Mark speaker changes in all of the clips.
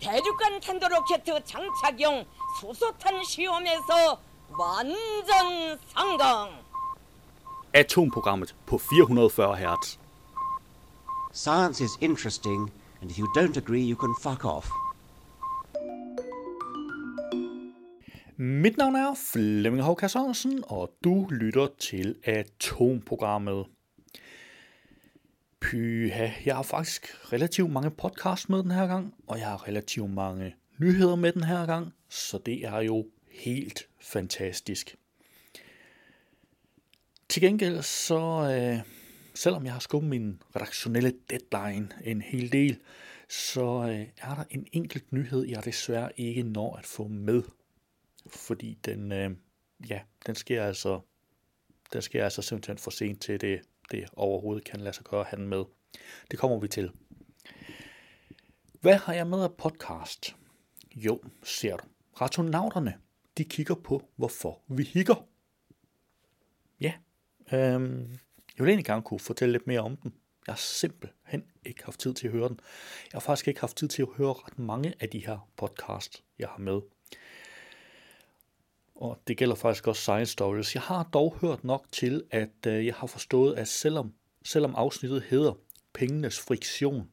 Speaker 1: 대륙간 탄도 로켓 장착용 수소탄 시험에서 완전 성공.
Speaker 2: Atomprogrammet på 440 Hz.
Speaker 3: Science is interesting, and if you don't agree, you can fuck off.
Speaker 2: Mit navn er Flemming Håkær Sørensen, og du lytter til Atomprogrammet. Pyha, jeg har faktisk relativt mange podcasts med den her gang, og jeg har relativt mange nyheder med den her gang, så det er jo helt fantastisk. Til gengæld så, øh, selvom jeg har skubbet min redaktionelle deadline en hel del, så øh, er der en enkelt nyhed, jeg desværre ikke når at få med. Fordi den, øh, ja, den sker altså, den sker altså simpelthen for sent til det, det overhovedet kan lade sig gøre at med. Det kommer vi til. Hvad har jeg med af podcast? Jo, ser du. Ratonauterne, de kigger på, hvorfor vi hikker. Ja, øhm, jeg vil egentlig gerne kunne fortælle lidt mere om den. Jeg har simpelthen ikke haft tid til at høre den. Jeg har faktisk ikke haft tid til at høre ret mange af de her podcasts, jeg har med. Og det gælder faktisk også Science Stories. Jeg har dog hørt nok til, at øh, jeg har forstået, at selvom, selvom afsnittet hedder Pengenes friktion,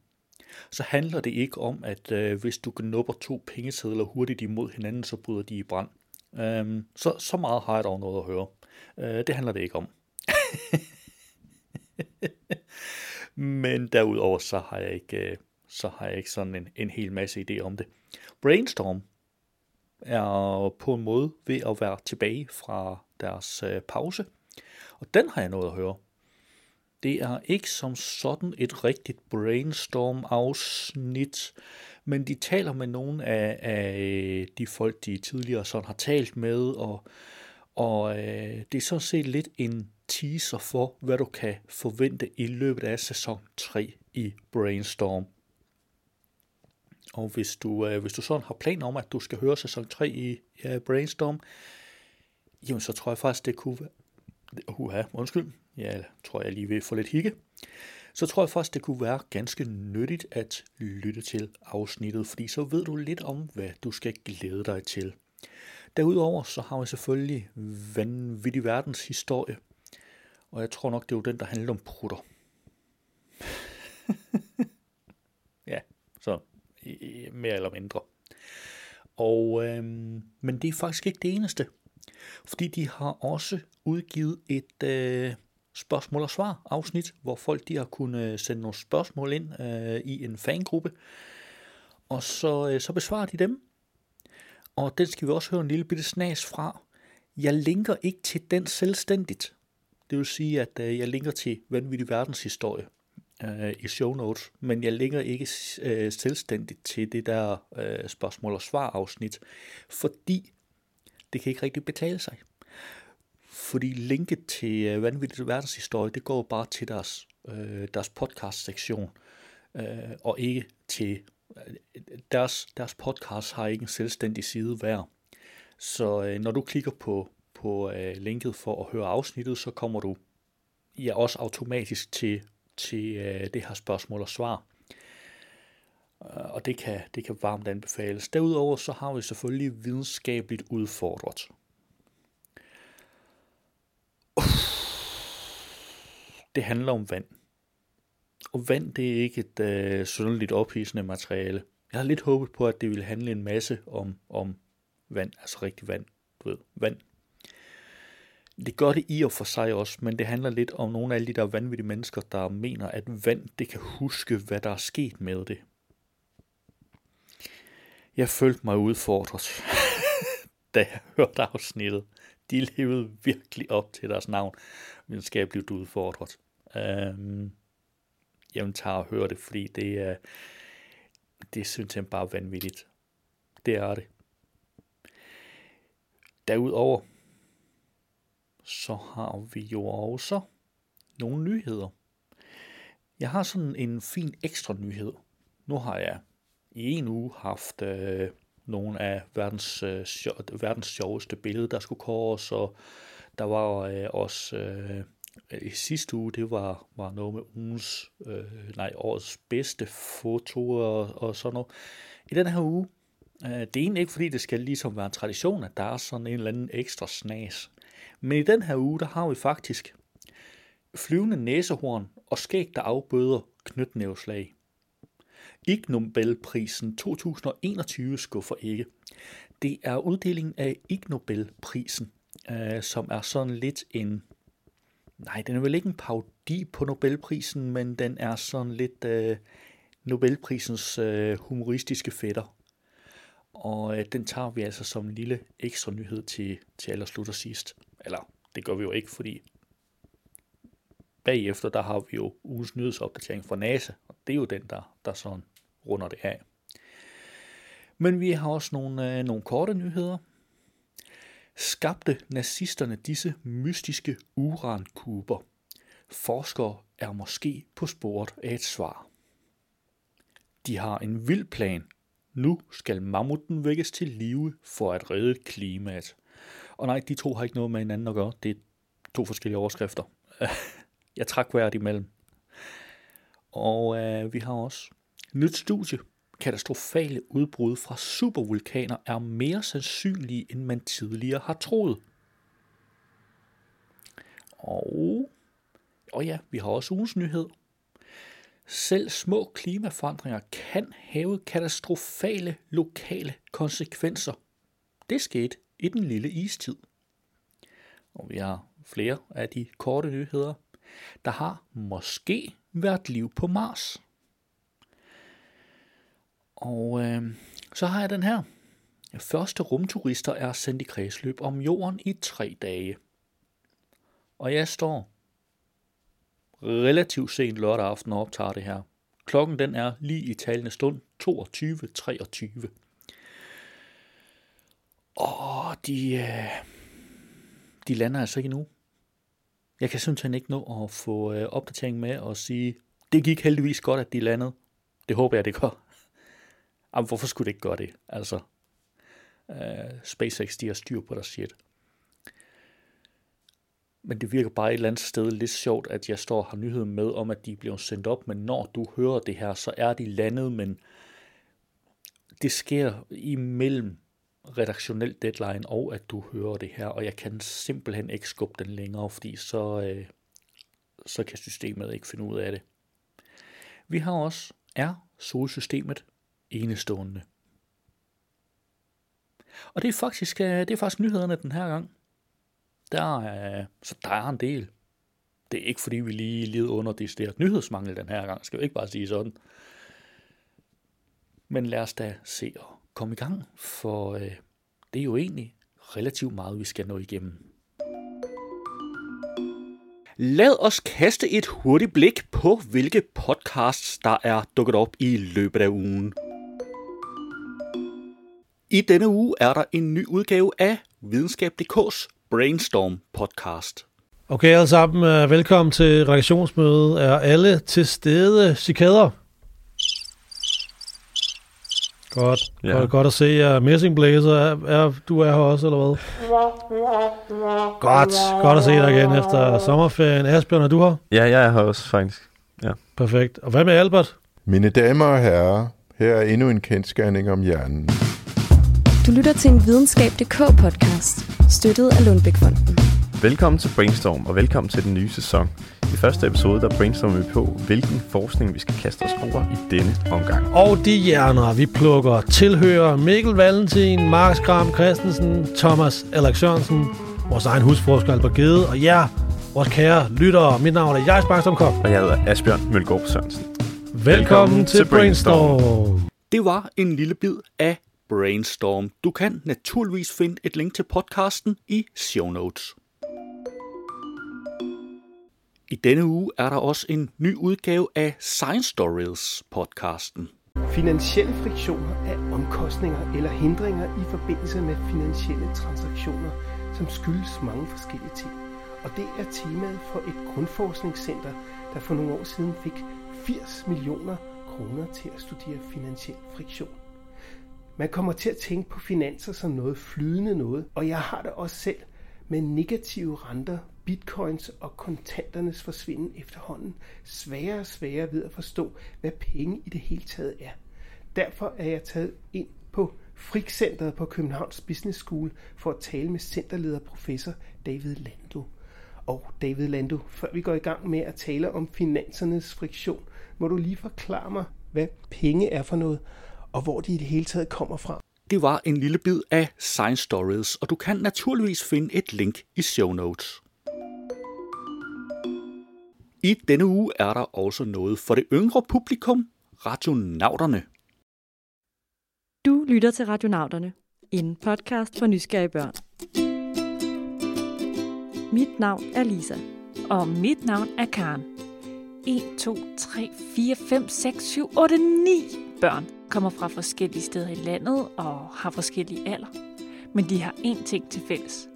Speaker 2: så handler det ikke om, at øh, hvis du knupper to pengesedler hurtigt imod hinanden, så bryder de i brand. Øhm, så, så meget har jeg dog noget at høre. Øh, det handler det ikke om. Men derudover så har jeg ikke, øh, så har jeg ikke sådan en, en hel masse idé om det. Brainstorm er på en måde ved at være tilbage fra deres øh, pause, og den har jeg noget at høre. Det er ikke som sådan et rigtigt brainstorm-afsnit, men de taler med nogle af, af øh, de folk, de tidligere sådan har talt med, og, og øh, det er sådan set lidt en teaser for, hvad du kan forvente i løbet af sæson 3 i Brainstorm. Og hvis du, øh, hvis du sådan har planer om, at du skal høre sæson 3 i ja, Brainstorm, jamen så tror jeg faktisk, det kunne være... Uha, undskyld. Jeg tror, jeg lige vil få lidt hikke. Så tror jeg faktisk, det kunne være ganske nyttigt at lytte til afsnittet, fordi så ved du lidt om, hvad du skal glæde dig til. Derudover så har vi selvfølgelig vanvittig verdens historie, og jeg tror nok, det er jo den, der handler om prutter. Øh, mere eller mindre. Og, øh, men det er faktisk ikke det eneste, fordi de har også udgivet et øh, spørgsmål og svar afsnit, hvor folk de har kunnet sende nogle spørgsmål ind øh, i en fangruppe, og så, øh, så besvarer de dem. Og den skal vi også høre en lille bitte snas fra. Jeg linker ikke til den selvstændigt. Det vil sige, at øh, jeg linker til vanvittig verdenshistorie øh, i show notes, men jeg linker ikke øh, selvstændigt til det der øh, spørgsmål og svar afsnit, fordi det kan ikke rigtig betale sig. Fordi linket til øh, vanvittig verdenshistorie, det går bare til deres, øh, deres podcast-sektion, øh, og ikke til øh, deres, deres podcast har ikke en selvstændig side hver. Så øh, når du klikker på, på øh, linket for at høre afsnittet, så kommer du ja, også automatisk til, til øh, det her spørgsmål og svar. Øh, og det kan, det kan varmt anbefales. Derudover så har vi selvfølgelig videnskabeligt udfordret. Det handler om vand. Og vand, det er ikke et øh, synderligt ophidsende materiale. Jeg har lidt håbet på, at det ville handle en masse om, om vand, altså rigtig vand, du ved, vand. Det gør det i og for sig også, men det handler lidt om nogle af alle de der vanvittige mennesker, der mener, at vand, det kan huske, hvad der er sket med det. Jeg følte mig udfordret, da jeg hørte afsnittet. De levede virkelig op til deres navn, videnskabeligt udfordret. Øhm, jeg tager og høre det, fordi det er, det er simpelthen bare vanvittigt. Det er det. Derudover, så har vi jo også nogle nyheder. Jeg har sådan en fin ekstra nyhed. Nu har jeg i en uge haft øh, nogle af verdens, øh, sjov, verdens sjoveste billeder, der skulle kåres, og der var øh, også øh, i sidste uge, det var, var noget med ugens, øh, nej, årets bedste fotoer og, og sådan noget. I den her uge, øh, det er egentlig ikke, fordi det skal ligesom være en tradition, at der er sådan en eller anden ekstra snas. Men i den her uge, der har vi faktisk flyvende næsehorn og skæg, der afbøder knytnæveslag. Ig Nobelprisen 2021 skuffer ikke. Det er uddelingen af Ig Nobelprisen, øh, som er sådan lidt en... Nej, den er vel ikke en parodi på Nobelprisen, men den er sådan lidt øh, Nobelprisens øh, humoristiske fætter. Og øh, den tager vi altså som en lille ekstra nyhed til, til allerslut og sidst. Eller, det gør vi jo ikke, fordi bagefter, der har vi jo ugens nyhedsopdatering fra NASA, og det er jo den, der, der sådan runder det af. Men vi har også nogle, øh, nogle korte nyheder. Skabte nazisterne disse mystiske urankuber? Forskere er måske på sporet af et svar. De har en vild plan. Nu skal mammuten vækkes til live for at redde klimaet. Og nej, de to har ikke noget med hinanden at gøre. Det er to forskellige overskrifter. Jeg trak hvert imellem. Og øh, vi har også nyt studie. Katastrofale udbrud fra supervulkaner er mere sandsynlige, end man tidligere har troet. Og, og ja, vi har også ugens nyhed. Selv små klimaforandringer kan have katastrofale lokale konsekvenser. Det skete i den lille istid. Og vi har flere af de korte nyheder. Der har måske været liv på Mars. Og øh, så har jeg den her. Første rumturister er sendt i kredsløb om jorden i tre dage. Og jeg står relativt sent lørdag aften og optager det her. Klokken den er lige i talende stund 22.23. Og de, øh, de lander altså ikke endnu. Jeg kan simpelthen ikke nå at få øh, opdatering med og sige, det gik heldigvis godt, at de landede. Det håber jeg, det gør. Jamen, hvorfor skulle det ikke gøre det? Altså, øh, SpaceX, de har styr på deres shit. Men det virker bare et eller andet sted lidt sjovt, at jeg står og har nyheden med om, at de bliver sendt op, men når du hører det her, så er de landet, men det sker imellem redaktionel deadline og at du hører det her, og jeg kan simpelthen ikke skubbe den længere, fordi så, øh, så kan systemet ikke finde ud af det. Vi har også, er solsystemet enestående? Og det er faktisk, øh, det er faktisk nyhederne den her gang. Der er, så der er en del. Det er ikke fordi, vi lige lider under det nyhedsmangel den her gang, skal vi ikke bare sige sådan. Men lad os da se og komme i gang, for øh, det er jo egentlig relativt meget, vi skal nå igennem. Lad os kaste et hurtigt blik på, hvilke podcasts, der er dukket op i løbet af ugen. I denne uge er der en ny udgave af Videnskab.dk's Brainstorm podcast.
Speaker 4: Okay, alle sammen, øh, velkommen til reaktionsmødet. Er alle til stede, cikader? Godt, ja. godt, godt at se jer. Messing Blazer, er, er, du er her også, eller hvad? Godt, godt at se dig igen efter sommerferien. Asbjørn, er du her?
Speaker 5: Ja, jeg er her også, faktisk. Ja.
Speaker 4: Perfekt. Og hvad med Albert?
Speaker 6: Mine damer og herrer, her er endnu en kendskærning om hjernen.
Speaker 7: Du lytter til en videnskab.dk-podcast, støttet af Lundbækfonden.
Speaker 5: Velkommen til Brainstorm, og velkommen til den nye sæson. I første episode, der brainstormer vi på, hvilken forskning vi skal kaste os over i denne omgang.
Speaker 4: Og de hjerner, vi plukker, tilhører Mikkel Valentin, Mark Skram Christensen, Thomas Alex Sørensen, vores egen husforsker Albert Gede, og jer, vores kære lyttere. Mit navn er Jais Bangstrøm Kok.
Speaker 5: Og jeg hedder Asbjørn Mølgaard Sørensen.
Speaker 4: Velkommen, Velkommen til Brainstorm.
Speaker 2: Det var en lille bid af Brainstorm. Du kan naturligvis finde et link til podcasten i show notes. I denne uge er der også en ny udgave af Science Stories podcasten.
Speaker 8: Finansielle friktioner er omkostninger eller hindringer i forbindelse med finansielle transaktioner, som skyldes mange forskellige ting. Og det er temaet for et grundforskningscenter, der for nogle år siden fik 80 millioner kroner til at studere finansiel friktion. Man kommer til at tænke på finanser som noget flydende noget, og jeg har det også selv med negative renter bitcoins og kontanternes forsvinden efterhånden sværere og sværere ved at forstå, hvad penge i det hele taget er. Derfor er jeg taget ind på Frikcenteret på Københavns Business School for at tale med centerleder professor David Lando. Og David Lando, før vi går i gang med at tale om finansernes friktion, må du lige forklare mig, hvad penge er for noget, og hvor de i det hele taget kommer fra.
Speaker 2: Det var en lille bid af Science Stories, og du kan naturligvis finde et link i show notes. I denne uge er der også noget for det yngre publikum, radionauterne.
Speaker 7: Du lytter til Radionauterne, en podcast for nysgerrige børn. Mit navn er Lisa.
Speaker 9: Og mit navn er Karen. 1, 2, 3, 4, 5, 6, 7, 8, 9 børn kommer fra forskellige steder i landet og har forskellige alder. Men de har én ting til fælles,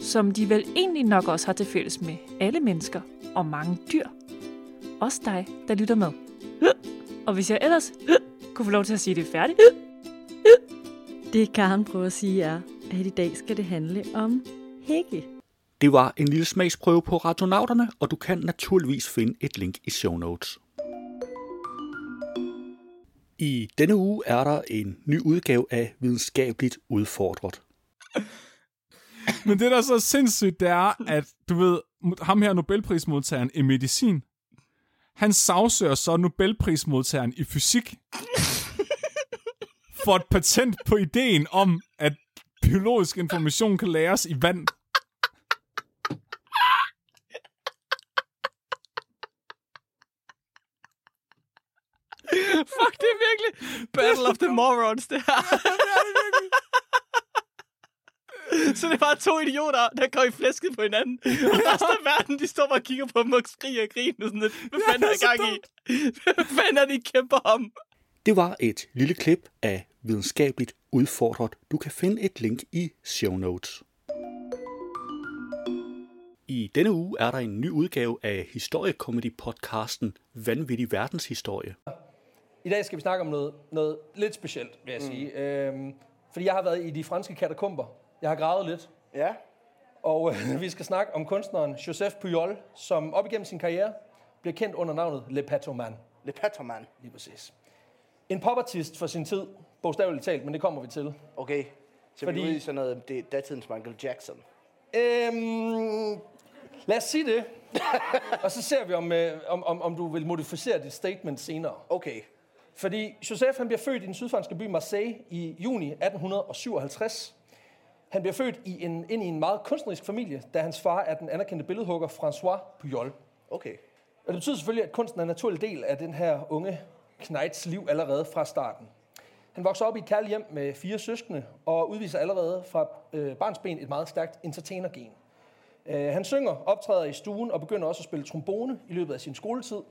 Speaker 9: som de vel egentlig nok også har til fælles med alle mennesker og mange dyr. Også dig, der lytter med. Og hvis jeg ellers kunne få lov til at sige det færdigt,
Speaker 7: Det Karen prøver at sige er, at i dag skal det handle om hække.
Speaker 2: Det var en lille smagsprøve på radionauterne, og du kan naturligvis finde et link i show notes. I denne uge er der en ny udgave af Videnskabeligt Udfordret.
Speaker 10: Men det, der er så sindssygt, det er, at du ved, ham her Nobelprismodtageren i medicin, han sagsøger så Nobelprismodtageren i fysik for et patent på ideen om, at biologisk information kan læres i vand.
Speaker 9: Fuck, det er virkelig Battle of the Morons, det her. Så det er bare to idioter, der går i flæsket på hinanden. Og resten af verden, de står bare og kigger på dem og skriger og griner. Sådan lidt. Hvad fanden er i gang i? Hvad fanden er de kæmper om?
Speaker 2: Det var et lille klip af Videnskabeligt Udfordret. Du kan finde et link i show notes. I denne uge er der en ny udgave af historiekomedy-podcasten Vanvittig Verdenshistorie.
Speaker 11: I dag skal vi snakke om noget, noget lidt specielt, vil jeg mm. sige. Øhm, fordi jeg har været i de franske katakomber. Jeg har gravet lidt.
Speaker 12: Ja.
Speaker 11: Og øh, vi skal snakke om kunstneren Joseph Pujol, som op igennem sin karriere bliver kendt under navnet Le Patoman.
Speaker 12: Le Patoman.
Speaker 11: Lige præcis. En popartist for sin tid, bogstaveligt talt, men det kommer vi til.
Speaker 12: Okay. Så
Speaker 11: Fordi-
Speaker 12: vi er ude i sådan noget, det er datidens Michael Jackson.
Speaker 11: Øhm, lad os sige det. og så ser vi, om, øh, om, om, om du vil modificere dit statement senere.
Speaker 12: Okay.
Speaker 11: Fordi Joseph han bliver født i den sydfranske by Marseille i juni 1857. Han bliver født i en, ind i en meget kunstnerisk familie, da hans far er den anerkendte billedhugger François Pujol.
Speaker 12: Okay.
Speaker 11: Og det betyder selvfølgelig, at kunsten er en naturlig del af den her unge knejts liv allerede fra starten. Han vokser op i et kærligt hjem med fire søskende og udviser allerede fra øh, barnsben et meget stærkt entertainergen. Øh, han synger, optræder i stuen og begynder også at spille trombone i løbet af sin skoletid.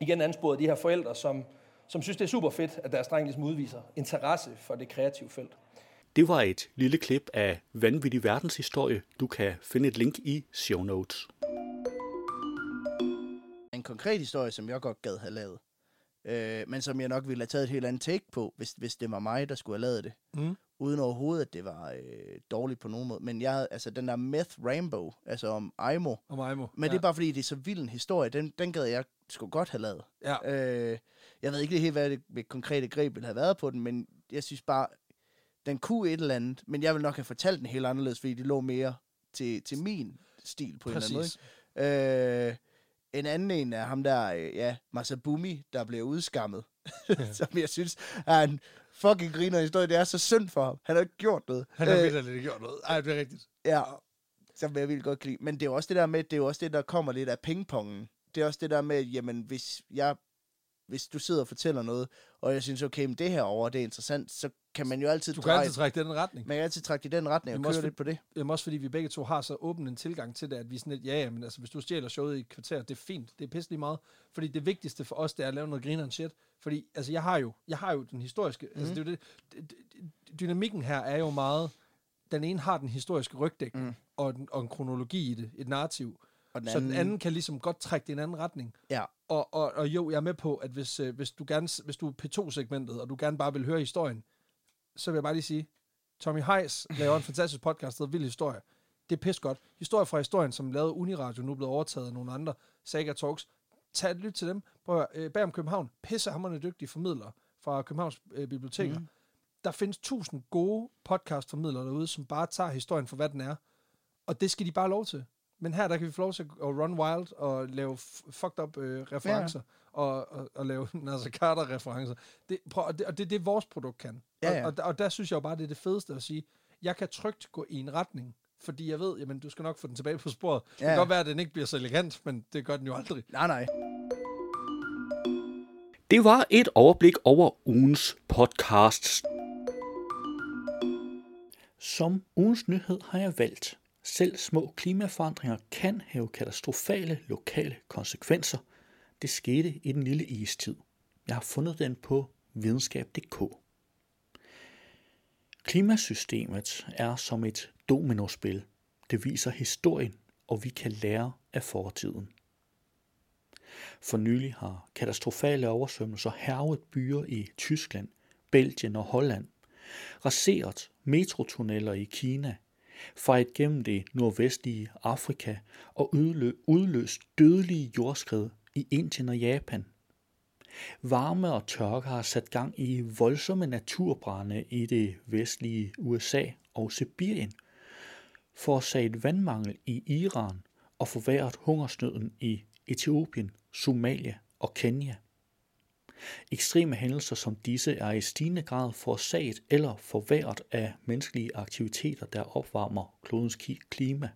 Speaker 11: Igen ansporet de her forældre, som, som synes, det er super fedt, at deres dreng ligesom udviser interesse for det kreative felt.
Speaker 2: Det var et lille klip af Vanvittig Verdenshistorie. Du kan finde et link i show notes.
Speaker 12: En konkret historie, som jeg godt gad have lavet. Øh, men som jeg nok ville have taget et helt andet take på, hvis, hvis det var mig, der skulle have lavet det.
Speaker 10: Mm.
Speaker 12: Uden overhovedet, at det var øh, dårligt på nogen måde. Men jeg, havde- altså den der Meth Rainbow, altså om Aimo.
Speaker 10: Om Aimo,
Speaker 12: Men
Speaker 10: ja.
Speaker 12: det er bare fordi, det er så vild en historie. Den, den gad jeg sgu godt have lavet.
Speaker 10: Ja.
Speaker 12: Øh, jeg ved ikke lige helt, hvad det med konkrete greb ville have været på den, men jeg synes bare, den kunne et eller andet. Men jeg vil nok have fortalt den helt anderledes, fordi det lå mere til, til min stil på en eller anden måde. ikke? Øh, en anden en er ham der, øh, ja, Masabumi, der bliver udskammet. som jeg synes er en fucking griner historie. Det er så synd for ham. Han har ikke gjort noget.
Speaker 4: Han har
Speaker 12: Øh,
Speaker 4: ikke gjort noget. Ej, det er rigtigt.
Speaker 12: Ja, som jeg vil godt kan lide. Men det er også det der med, det er også det, der kommer lidt af pingpongen. Det er også det der med, jamen, hvis jeg hvis du sidder og fortæller noget, og jeg synes, okay, men det her over, det er interessant, så kan man jo altid
Speaker 4: Du kan altid trække den retning.
Speaker 12: Man kan altid trække i den retning og køre lidt på det.
Speaker 4: Jamen også fordi vi begge to har så åben en tilgang til det, at vi sådan lidt, ja, ja, men altså, hvis du stjæler showet i et kvarter, det er fint, det er pisselig meget. Fordi det vigtigste for os, det er at lave noget grineren shit. Fordi, altså, jeg har jo, jeg har jo den historiske, mm. altså, det er jo det, dynamikken her er jo meget, den ene har den historiske rygdækning, mm. og, den, og en kronologi i det, et narrativ.
Speaker 12: Og den
Speaker 4: så den
Speaker 12: anden-
Speaker 4: anden kan ligesom godt trække det i en anden retning.
Speaker 12: Ja.
Speaker 4: Og, og, og jo, jeg er med på, at hvis, øh, hvis du gerne, hvis du er P2-segmentet, og du gerne bare vil høre historien, så vil jeg bare lige sige, Tommy Heiss laver en fantastisk podcast, der hedder Vild Historie.
Speaker 11: Det er pis godt. Historier fra historien, som lavede Uniradio, nu er blevet overtaget af nogle andre. Saga Talks. Tag et lyt til dem. Prøv at øh, bag om København. Pissehammerende dygtige formidlere fra Københavns øh, biblioteker. Mm. Der findes tusind gode podcastformidlere derude, som bare tager historien for, hvad den er. Og det skal de bare lov til. Men her, der kan vi få lov til at run wild og lave fucked up øh, referencer. Ja. Og, og, og lave Nasser Carter-referencer. Det, prøv, og, det, og det er det, vores produkt kan.
Speaker 12: Ja, ja.
Speaker 11: Og, og, og der synes jeg jo bare, det er det fedeste at sige, jeg kan trygt gå i en retning, fordi jeg ved, jamen, du skal nok få den tilbage på sporet. Ja. Det kan godt være, at den ikke bliver så elegant, men det gør den jo aldrig.
Speaker 12: Nej, nej.
Speaker 2: Det var et overblik over ugens podcasts. Som ugens nyhed har jeg valgt, selv små klimaforandringer kan have katastrofale lokale konsekvenser. Det skete i den lille istid. Jeg har fundet den på videnskab.dk. Klimasystemet er som et dominospil. Det viser historien, og vi kan lære af fortiden. For nylig har katastrofale oversvømmelser hervet byer i Tyskland, Belgien og Holland, raseret metrotunneller i Kina, fejret gennem det nordvestlige Afrika og udløst dødelige jordskred i Indien og Japan. Varme og tørke har sat gang i voldsomme naturbrænde i det vestlige USA og Sibirien, forårsaget vandmangel i Iran og forværret hungersnøden i Etiopien, Somalia og Kenya. Ekstreme hændelser som disse er i stigende grad forårsaget eller forværret af menneskelige aktiviteter, der opvarmer klodens klima.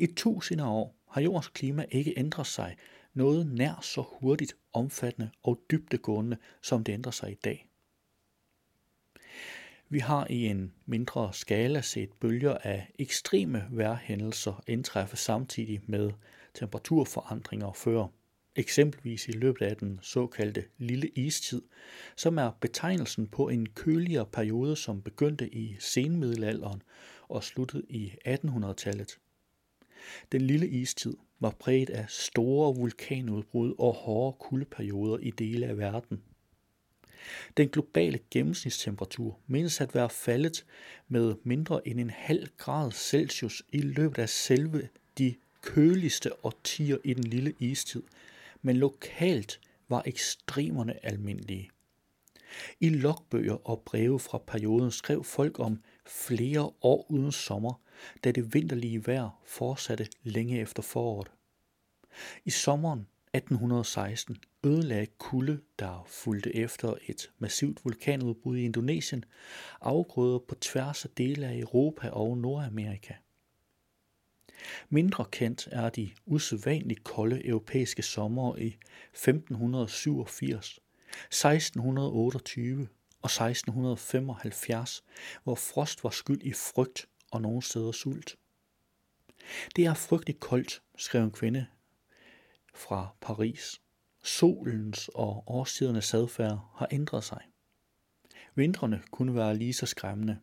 Speaker 2: I tusinder af år har jordens klima ikke ændret sig noget nær så hurtigt, omfattende og dybdegående, som det ændrer sig i dag. Vi har i en mindre skala set bølger af ekstreme vejrhændelser indtræffe samtidig med temperaturforandringer før, eksempelvis i løbet af den såkaldte lille istid, som er betegnelsen på en køligere periode, som begyndte i senmiddelalderen og sluttede i 1800-tallet. Den lille istid var præget af store vulkanudbrud og hårde kuldeperioder i dele af verden. Den globale gennemsnitstemperatur menes at være faldet med mindre end en halv grad Celsius i løbet af selve de køligste årtier i den lille istid, men lokalt var ekstremerne almindelige. I logbøger og breve fra perioden skrev folk om flere år uden sommer, da det vinterlige vejr fortsatte længe efter foråret. I sommeren 1816 ødelagde kulde, der fulgte efter et massivt vulkanudbrud i Indonesien, afgrøder på tværs af dele af Europa og Nordamerika. Mindre kendt er de usædvanligt kolde europæiske sommer i 1587, 1628 og 1675, hvor frost var skyld i frygt og nogle steder sult. Det er frygteligt koldt, skrev en kvinde fra Paris. Solens og årstidernes adfærd har ændret sig. Vintrene kunne være lige så skræmmende.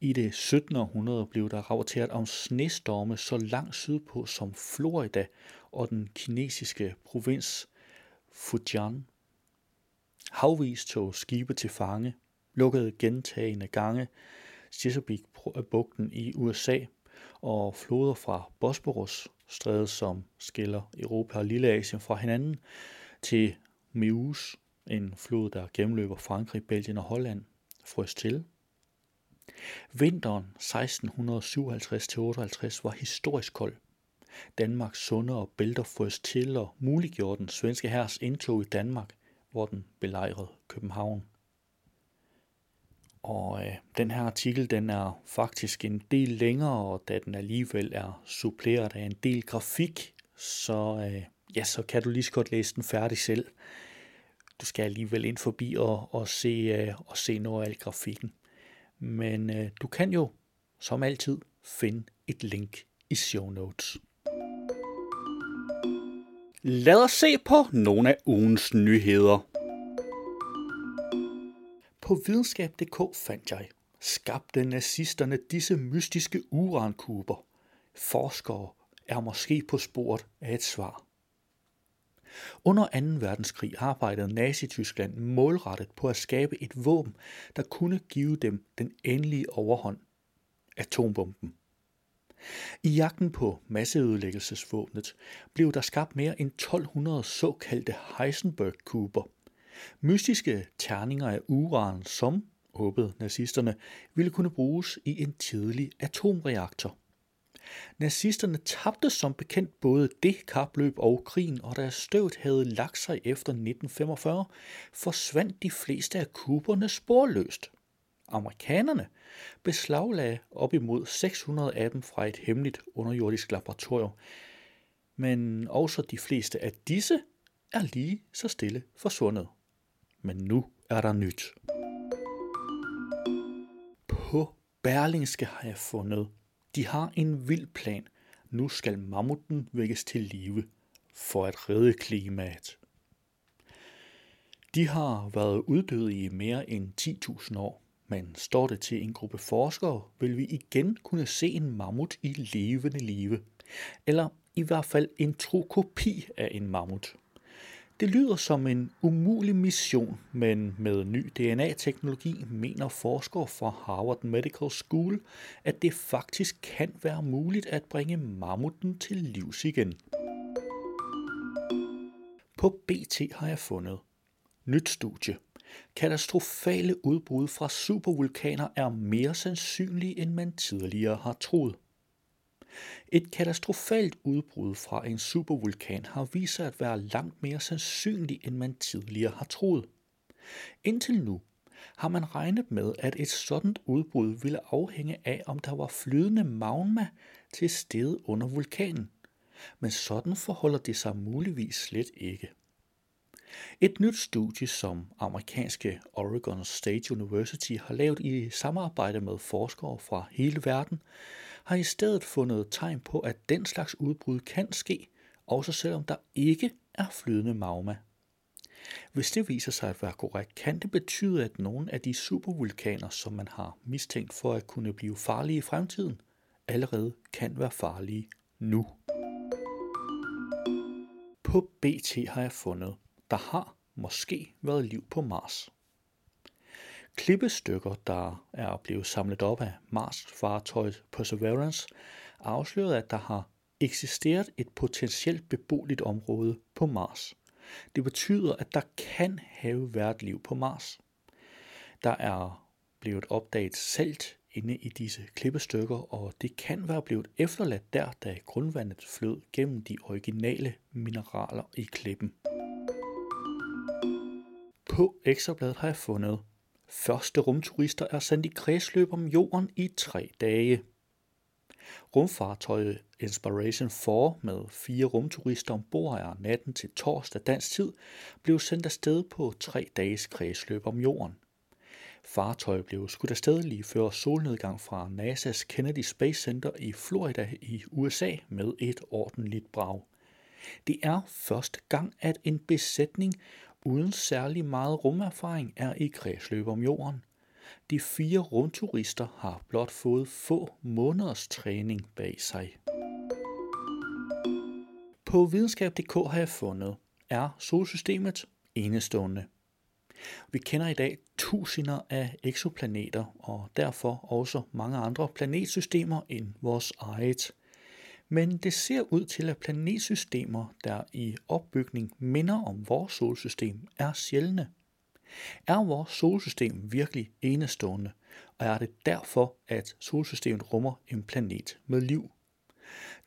Speaker 2: I det 17. århundrede blev der rapporteret om snestorme så langt sydpå som Florida og den kinesiske provins Fujian. Havvis tog skibe til fange, lukkede gentagende gange Chesapeake-bugten i USA og floder fra Bosporus, strædet som skiller Europa og Lilleasien fra hinanden, til Meuse, en flod, der gennemløber Frankrig, Belgien og Holland, frøs til. Vinteren 1657-58 var historisk kold. Danmarks sunde og bælter frøs til og muliggjorde den svenske hærs indtog i Danmark, hvor den belejrede København. Og øh, den her artikel, den er faktisk en del længere, og da den alligevel er suppleret af en del grafik, så, øh, ja, så kan du lige så godt læse den færdig selv. Du skal alligevel ind forbi og, og, se, øh, og se noget af al grafikken. Men øh, du kan jo, som altid, finde et link i show notes. Lad os se på nogle af ugens nyheder. På videnskab.dk fandt jeg, skabte nazisterne disse mystiske urankuber. Forskere er måske på sporet af et svar. Under 2. verdenskrig arbejdede Nazi-Tyskland målrettet på at skabe et våben, der kunne give dem den endelige overhånd. Atombomben. I jagten på masseødelæggelsesvåbnet blev der skabt mere end 1200 såkaldte Heisenberg-kuber. Mystiske terninger af uran, som, håbede nazisterne, ville kunne bruges i en tidlig atomreaktor. Nazisterne tabte som bekendt både det kapløb og krigen, og da støvet havde lagt sig efter 1945, forsvandt de fleste af kuberne sporløst. Amerikanerne beslaglagde op imod 600 af dem fra et hemmeligt underjordisk laboratorium, men også de fleste af disse er lige så stille forsvundet. Men nu er der nyt. På Berlingske har jeg fundet. De har en vild plan. Nu skal mammuten vækkes til live for at redde klimaet. De har været uddøde i mere end 10.000 år, men står det til en gruppe forskere, vil vi igen kunne se en mammut i levende live. Eller i hvert fald en tro kopi af en mammut. Det lyder som en umulig mission, men med ny DNA-teknologi mener forskere fra Harvard Medical School, at det faktisk kan være muligt at bringe mammuten til livs igen. På BT har jeg fundet nyt studie. Katastrofale udbrud fra supervulkaner er mere sandsynlige, end man tidligere har troet. Et katastrofalt udbrud fra en supervulkan har vist sig at være langt mere sandsynligt, end man tidligere har troet. Indtil nu har man regnet med, at et sådan udbrud ville afhænge af, om der var flydende magma til stede under vulkanen. Men sådan forholder det sig muligvis slet ikke. Et nyt studie, som amerikanske Oregon State University har lavet i samarbejde med forskere fra hele verden, har i stedet fundet tegn på, at den slags udbrud kan ske, også selvom der ikke er flydende magma. Hvis det viser sig at være korrekt, kan det betyde, at nogle af de supervulkaner, som man har mistænkt for at kunne blive farlige i fremtiden, allerede kan være farlige nu. På BT har jeg fundet, der har måske været liv på Mars. Klippestykker, der er blevet samlet op af Mars-fartøjet Perseverance, afslørede, at der har eksisteret et potentielt beboeligt område på Mars. Det betyder, at der kan have været liv på Mars. Der er blevet opdaget salt inde i disse klippestykker, og det kan være blevet efterladt der, da grundvandet flød gennem de originale mineraler i klippen. På ekstrabladet har jeg fundet, første rumturister er sendt i kredsløb om jorden i tre dage. Rumfartøjet Inspiration 4 med fire rumturister ombord er natten til torsdag dansk tid blev sendt afsted på tre dages kredsløb om jorden. Fartøjet blev skudt afsted lige før solnedgang fra NASA's Kennedy Space Center i Florida i USA med et ordentligt brag. Det er første gang, at en besætning uden særlig meget rumerfaring er i kredsløb om jorden. De fire rumturister har blot fået få måneders træning bag sig. På videnskab.dk har jeg fundet, er solsystemet enestående. Vi kender i dag tusinder af eksoplaneter og derfor også mange andre planetsystemer end vores eget. Men det ser ud til, at planetsystemer, der i opbygning minder om vores solsystem, er sjældne. Er vores solsystem virkelig enestående, og er det derfor, at solsystemet rummer en planet med liv?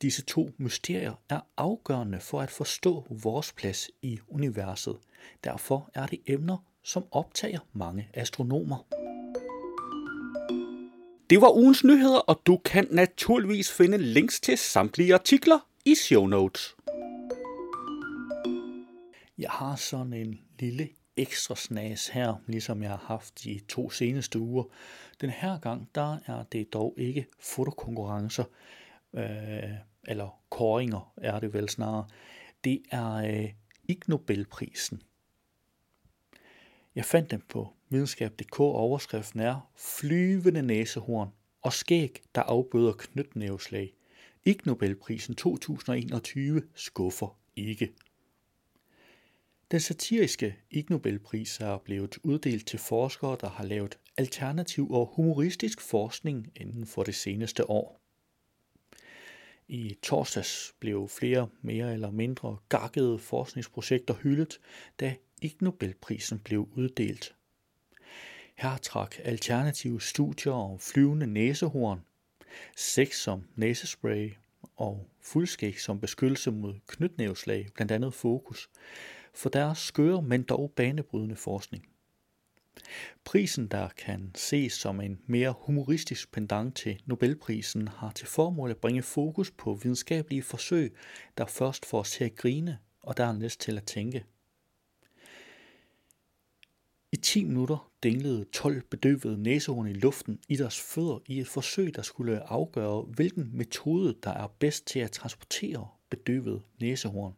Speaker 2: Disse to mysterier er afgørende for at forstå vores plads i universet. Derfor er det emner, som optager mange astronomer. Det var ugens nyheder, og du kan naturligvis finde links til samtlige artikler i show notes. Jeg har sådan en lille ekstra snas her, ligesom jeg har haft de to seneste uger. Den her gang, der er det dog ikke fotokonkurrencer, øh, eller koringer er det vel snarere. Det er øh, Ig Nobelprisen. Jeg fandt dem på videnskab.dk, og overskriften er Flyvende næsehorn og skæg, der afbøder knytnæveslag. Ig Nobelprisen 2021 skuffer ikke. Den satiriske Ig Nobelpris er blevet uddelt til forskere, der har lavet alternativ og humoristisk forskning inden for det seneste år. I torsdags blev flere mere eller mindre gakkede forskningsprojekter hyldet, da ikke Nobelprisen blev uddelt. Her trak alternative studier om flyvende næsehorn, sex som næsespray og fuldskæg som beskyttelse mod knytnæveslag blandt andet fokus for deres skøre, men dog banebrydende forskning. Prisen, der kan ses som en mere humoristisk pendant til Nobelprisen, har til formål at bringe fokus på videnskabelige forsøg, der først får os til at grine og dernæst til at tænke. I 10 minutter dinglede 12 bedøvede næsehorn i luften i deres fødder i et forsøg, der skulle afgøre, hvilken metode, der er bedst til at transportere bedøvede næsehorn.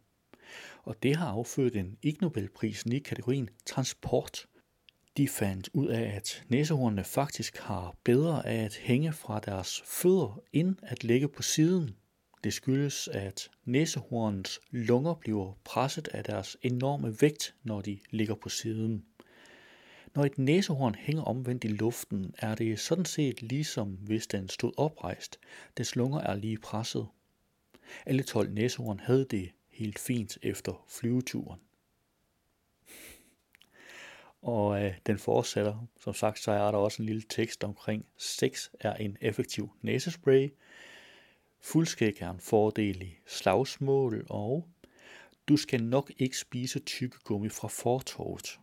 Speaker 2: Og det har affødt en Ig Nobelprisen i kategorien transport. De fandt ud af, at næsehornene faktisk har bedre af at hænge fra deres fødder, end at ligge på siden. Det skyldes, at næsehornens lunger bliver presset af deres enorme vægt, når de ligger på siden. Når et næsehorn hænger omvendt i luften, er det sådan set ligesom hvis den stod oprejst. Dens lunger er lige presset. Alle 12 næsehorn havde det helt fint efter flyveturen. Og øh, den fortsætter. Som sagt, så er der også en lille tekst omkring, sex er en effektiv næsespray, fuldskæg er en fordel i slagsmål, og du skal nok ikke spise tykkegummi fra fortorvet.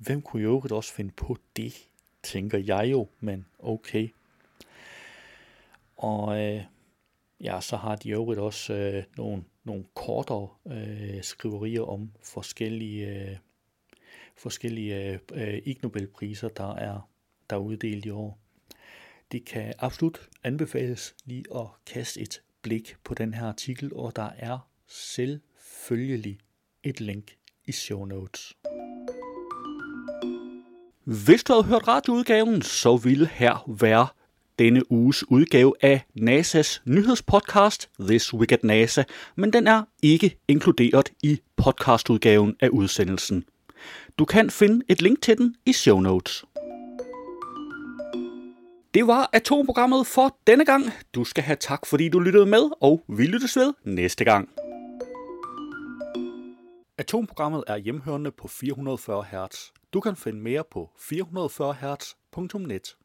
Speaker 2: Hvem kunne jo også finde på det, tænker jeg jo, men okay. Og øh, ja, så har de jo også øh, nogle, nogle kortere øh, skriverier om forskellige, øh, forskellige øh, øh Ig Nobelpriser, der er, der er uddelt i år. Det kan absolut anbefales lige at kaste et blik på den her artikel, og der er selvfølgelig et link i show notes. Hvis du havde hørt radioudgaven, så ville her være denne uges udgave af NASA's nyhedspodcast This Week at NASA, men den er ikke inkluderet i podcastudgaven af udsendelsen. Du kan finde et link til den i show notes. Det var atomprogrammet for denne gang. Du skal have tak, fordi du lyttede med, og vi lyttes ved næste gang. Atomprogrammet er hjemhørende på 440 Hz. Du kan finde mere på 440hz.net.